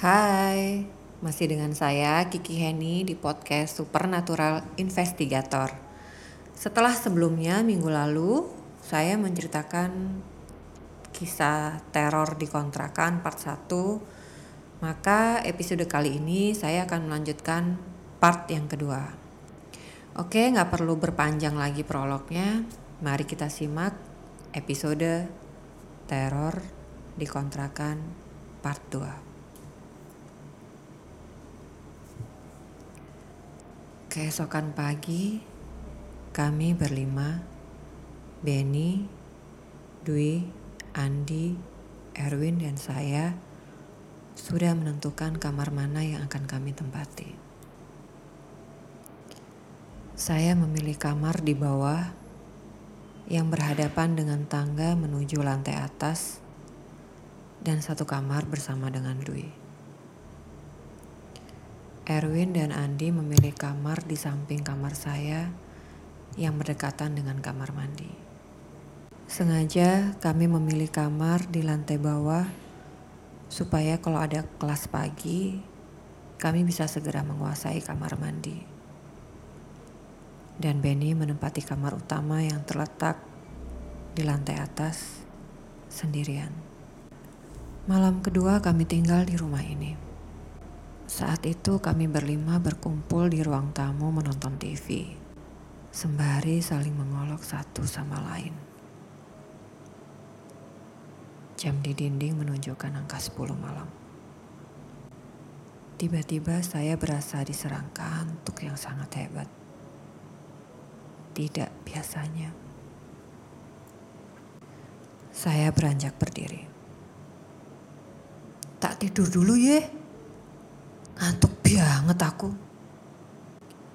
Hai, masih dengan saya Kiki Heni di podcast Supernatural Investigator. Setelah sebelumnya minggu lalu saya menceritakan kisah teror di kontrakan part 1, maka episode kali ini saya akan melanjutkan part yang kedua. Oke, nggak perlu berpanjang lagi prolognya. Mari kita simak episode teror di kontrakan part 2. Keesokan pagi, kami berlima, Benny, Dwi, Andi, Erwin, dan saya sudah menentukan kamar mana yang akan kami tempati. Saya memilih kamar di bawah yang berhadapan dengan tangga menuju lantai atas dan satu kamar bersama dengan Dwi. Erwin dan Andi memilih kamar di samping kamar saya yang berdekatan dengan kamar mandi. Sengaja kami memilih kamar di lantai bawah supaya kalau ada kelas pagi, kami bisa segera menguasai kamar mandi. Dan Benny menempati kamar utama yang terletak di lantai atas sendirian. Malam kedua kami tinggal di rumah ini. Saat itu kami berlima berkumpul di ruang tamu menonton TV, sembari saling mengolok satu sama lain. Jam di dinding menunjukkan angka 10 malam. Tiba-tiba saya berasa diserang kantuk yang sangat hebat. Tidak biasanya. Saya beranjak berdiri. Tak tidur dulu ya. Ngantuk banget aku.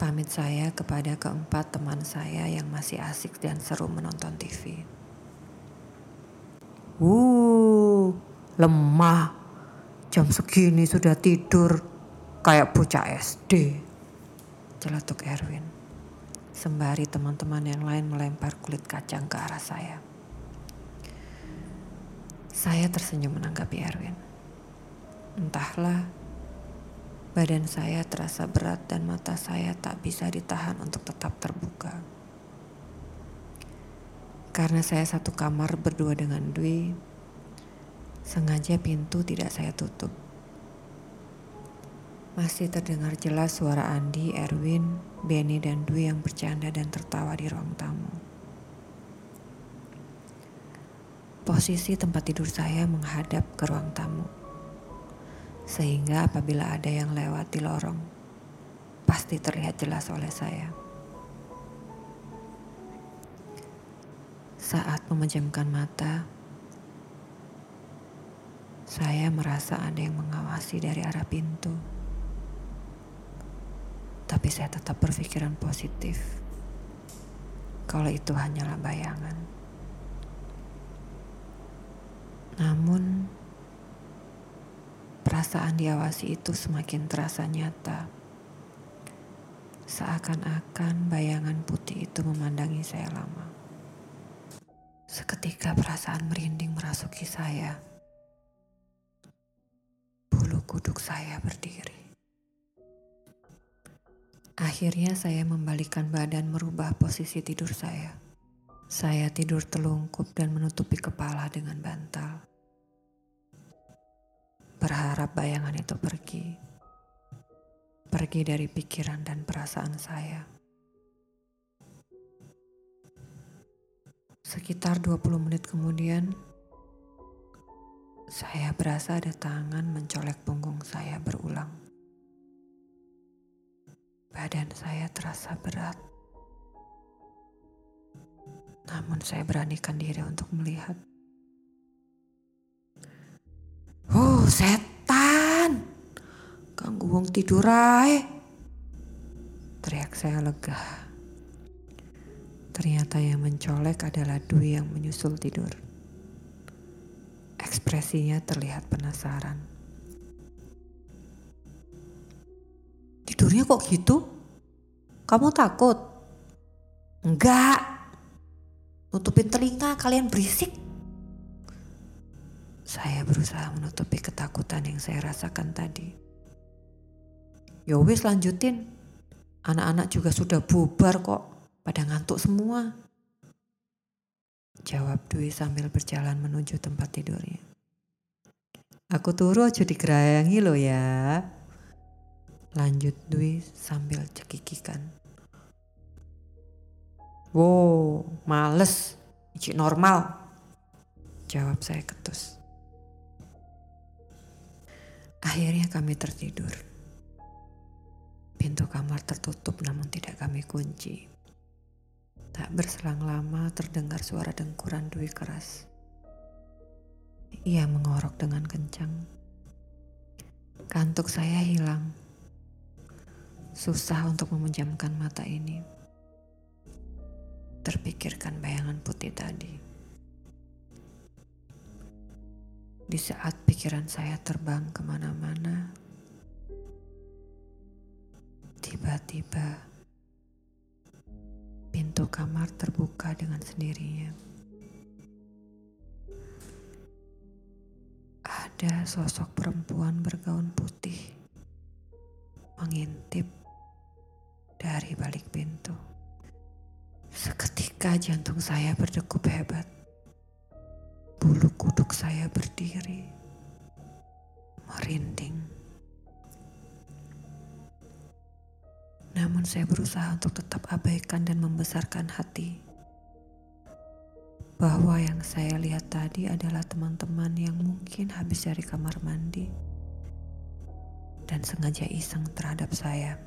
Pamit saya kepada keempat teman saya yang masih asik dan seru menonton TV. Wuh, lemah. Jam segini sudah tidur kayak bocah SD. Celetuk Erwin. Sembari teman-teman yang lain melempar kulit kacang ke arah saya. Saya tersenyum menanggapi Erwin. Entahlah, Badan saya terasa berat dan mata saya tak bisa ditahan untuk tetap terbuka. Karena saya satu kamar berdua dengan Dwi, sengaja pintu tidak saya tutup. Masih terdengar jelas suara Andi, Erwin, Benny, dan Dwi yang bercanda dan tertawa di ruang tamu. Posisi tempat tidur saya menghadap ke ruang tamu sehingga apabila ada yang lewat di lorong, pasti terlihat jelas oleh saya. Saat memejamkan mata, saya merasa ada yang mengawasi dari arah pintu. Tapi saya tetap berpikiran positif. Kalau itu hanyalah bayangan. Namun, Perasaan diawasi itu semakin terasa nyata. Seakan-akan bayangan putih itu memandangi saya lama. Seketika perasaan merinding merasuki saya. Bulu kuduk saya berdiri. Akhirnya saya membalikkan badan merubah posisi tidur saya. Saya tidur telungkup dan menutupi kepala dengan bantal berharap bayangan itu pergi. Pergi dari pikiran dan perasaan saya. Sekitar 20 menit kemudian, saya berasa ada tangan mencolek punggung saya berulang. Badan saya terasa berat. Namun saya beranikan diri untuk melihat. Oh, setan. Ganggu wong tidur ae. Teriak saya lega. Ternyata yang mencolek adalah Dwi yang menyusul tidur. Ekspresinya terlihat penasaran. Tidurnya kok gitu? Kamu takut? Enggak. Nutupin telinga kalian berisik. Saya berusaha menutupi ketakutan yang saya rasakan tadi. Yowis ya lanjutin. Anak-anak juga sudah bubar kok. Pada ngantuk semua. Jawab Dwi sambil berjalan menuju tempat tidurnya. Aku turu aja digerayangi lo ya. Lanjut Dwi sambil cekikikan. Wow, males. Cik normal. Jawab saya ketus. Akhirnya kami tertidur. Pintu kamar tertutup namun tidak kami kunci. Tak berselang lama terdengar suara dengkuran Dwi keras. Ia mengorok dengan kencang. Kantuk saya hilang. Susah untuk memejamkan mata ini. Terpikirkan bayangan putih tadi. Di saat pikiran saya terbang ke mana-mana, tiba-tiba pintu kamar terbuka dengan sendirinya. Ada sosok perempuan bergaun putih mengintip dari balik pintu. Seketika jantung saya berdegup hebat. Kuduk saya berdiri, merinding. Namun saya berusaha untuk tetap abaikan dan membesarkan hati. Bahwa yang saya lihat tadi adalah teman-teman yang mungkin habis dari kamar mandi dan sengaja iseng terhadap saya.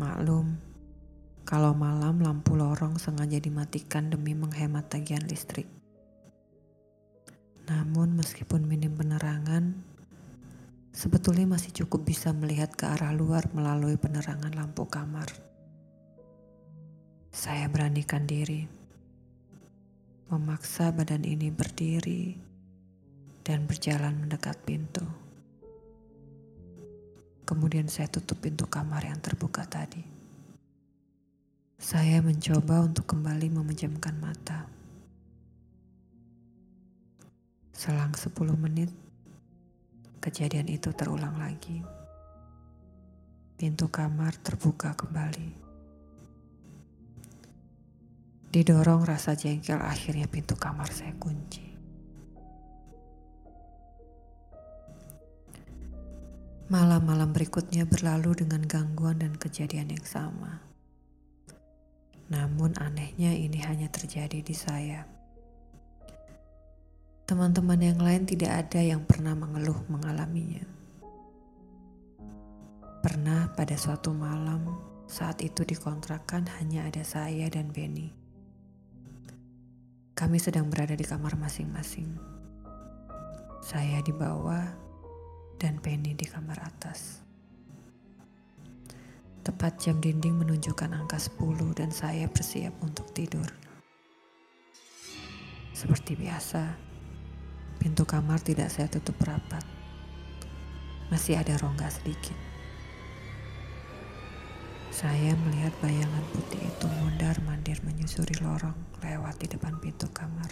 Maklum, kalau malam lampu lorong sengaja dimatikan demi menghemat tagihan listrik. Namun meskipun minim penerangan, sebetulnya masih cukup bisa melihat ke arah luar melalui penerangan lampu kamar. Saya beranikan diri, memaksa badan ini berdiri dan berjalan mendekat pintu. Kemudian saya tutup pintu kamar yang terbuka tadi. Saya mencoba untuk kembali memejamkan mata. Selang 10 menit, kejadian itu terulang lagi. Pintu kamar terbuka kembali. Didorong rasa jengkel, akhirnya pintu kamar saya kunci. Malam-malam berikutnya berlalu dengan gangguan dan kejadian yang sama. Namun anehnya ini hanya terjadi di saya. Teman-teman yang lain tidak ada yang pernah mengeluh mengalaminya. Pernah pada suatu malam saat itu dikontrakan hanya ada saya dan Benny. Kami sedang berada di kamar masing-masing. Saya di bawah dan Penny di kamar atas. Tepat jam dinding menunjukkan angka 10 dan saya bersiap untuk tidur. Seperti biasa, pintu kamar tidak saya tutup rapat. Masih ada rongga sedikit. Saya melihat bayangan putih itu mondar-mandir menyusuri lorong lewat di depan pintu kamar.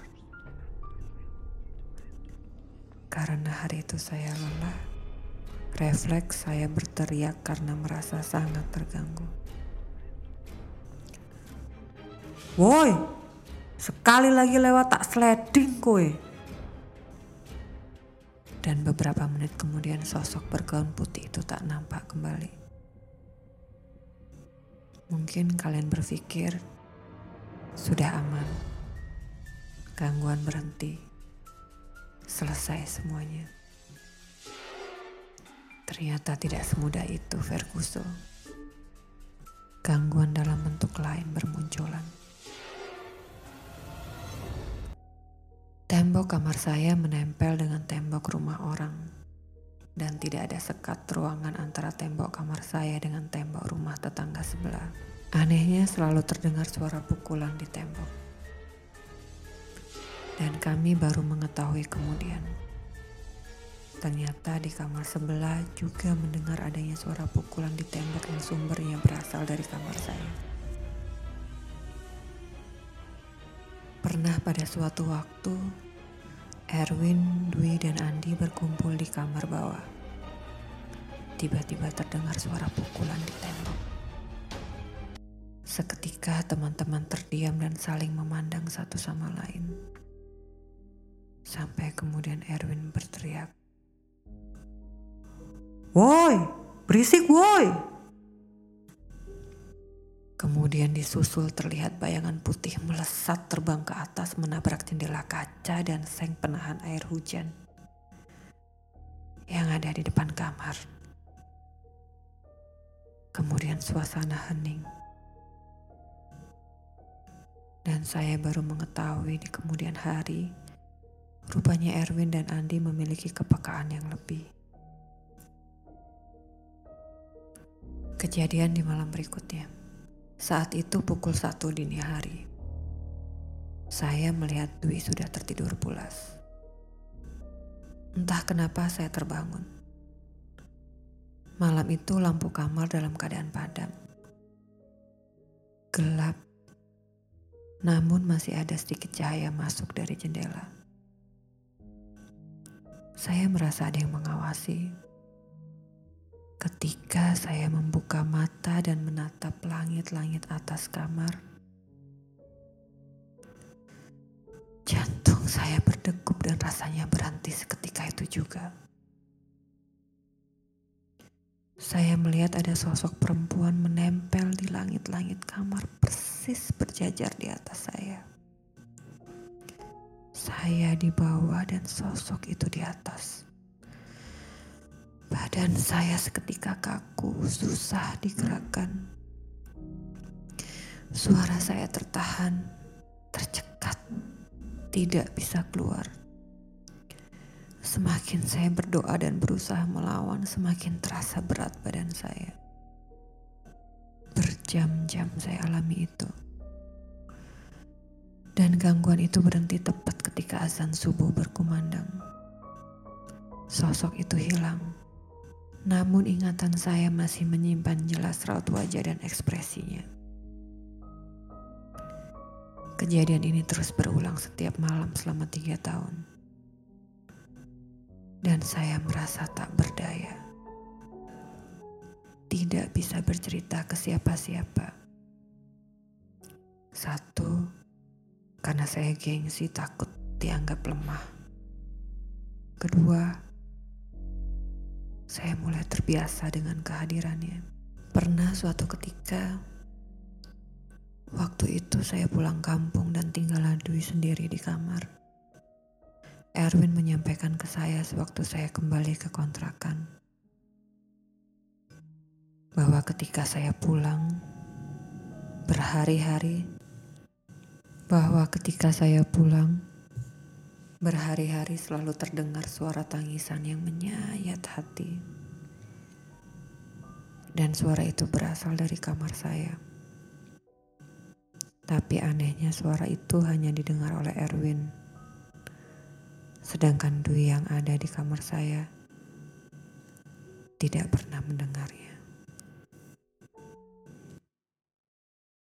Karena hari itu saya lelah, Refleks saya berteriak karena merasa sangat terganggu. Woi, sekali lagi lewat tak sliding kowe. Dan beberapa menit kemudian sosok bergaun putih itu tak nampak kembali. Mungkin kalian berpikir sudah aman. Gangguan berhenti. Selesai semuanya. Ternyata tidak semudah itu, Ferguson. Gangguan dalam Kamar saya menempel dengan tembok rumah orang dan tidak ada sekat ruangan antara tembok kamar saya dengan tembok rumah tetangga sebelah. Anehnya selalu terdengar suara pukulan di tembok. Dan kami baru mengetahui kemudian Ternyata di kamar sebelah juga mendengar adanya suara pukulan di tembok yang sumbernya berasal dari kamar saya. Pernah pada suatu waktu, Erwin, Dwi, dan Andi berkumpul di kamar bawah. Tiba-tiba terdengar suara pukulan di tembok. Seketika teman-teman terdiam dan saling memandang satu sama lain. Sampai kemudian Erwin berteriak. Woi, berisik woi! Kemudian disusul terlihat bayangan putih melesat terbang ke atas menabrak jendela kaca dan seng penahan air hujan yang ada di depan kamar. Kemudian suasana hening. Dan saya baru mengetahui di kemudian hari, rupanya Erwin dan Andi memiliki kepekaan yang lebih. Kejadian di malam berikutnya. Saat itu pukul satu dini hari. Saya melihat Dwi sudah tertidur pulas. Entah kenapa saya terbangun. Malam itu lampu kamar dalam keadaan padam. Gelap. Namun masih ada sedikit cahaya masuk dari jendela. Saya merasa ada yang mengawasi Ketika saya membuka mata dan menatap langit-langit atas kamar, jantung saya berdegup dan rasanya berhenti seketika itu juga. Saya melihat ada sosok perempuan menempel di langit-langit kamar persis berjajar di atas saya. Saya di bawah dan sosok itu di atas. Badan saya seketika kaku, susah digerakkan. Suara saya tertahan, tercekat, tidak bisa keluar. Semakin saya berdoa dan berusaha melawan, semakin terasa berat badan saya. Berjam-jam saya alami itu. Dan gangguan itu berhenti tepat ketika azan subuh berkumandang. Sosok itu hilang namun ingatan saya masih menyimpan jelas raut wajah dan ekspresinya. Kejadian ini terus berulang setiap malam selama tiga tahun. Dan saya merasa tak berdaya. Tidak bisa bercerita ke siapa-siapa. Satu, karena saya gengsi takut dianggap lemah. Kedua, saya mulai terbiasa dengan kehadirannya. Pernah suatu ketika, waktu itu saya pulang kampung dan tinggal Dwi sendiri di kamar. Erwin menyampaikan ke saya sewaktu saya kembali ke kontrakan bahwa ketika saya pulang berhari-hari bahwa ketika saya pulang Berhari-hari selalu terdengar suara tangisan yang menyayat hati. Dan suara itu berasal dari kamar saya. Tapi anehnya suara itu hanya didengar oleh Erwin. Sedangkan Dwi yang ada di kamar saya tidak pernah mendengarnya.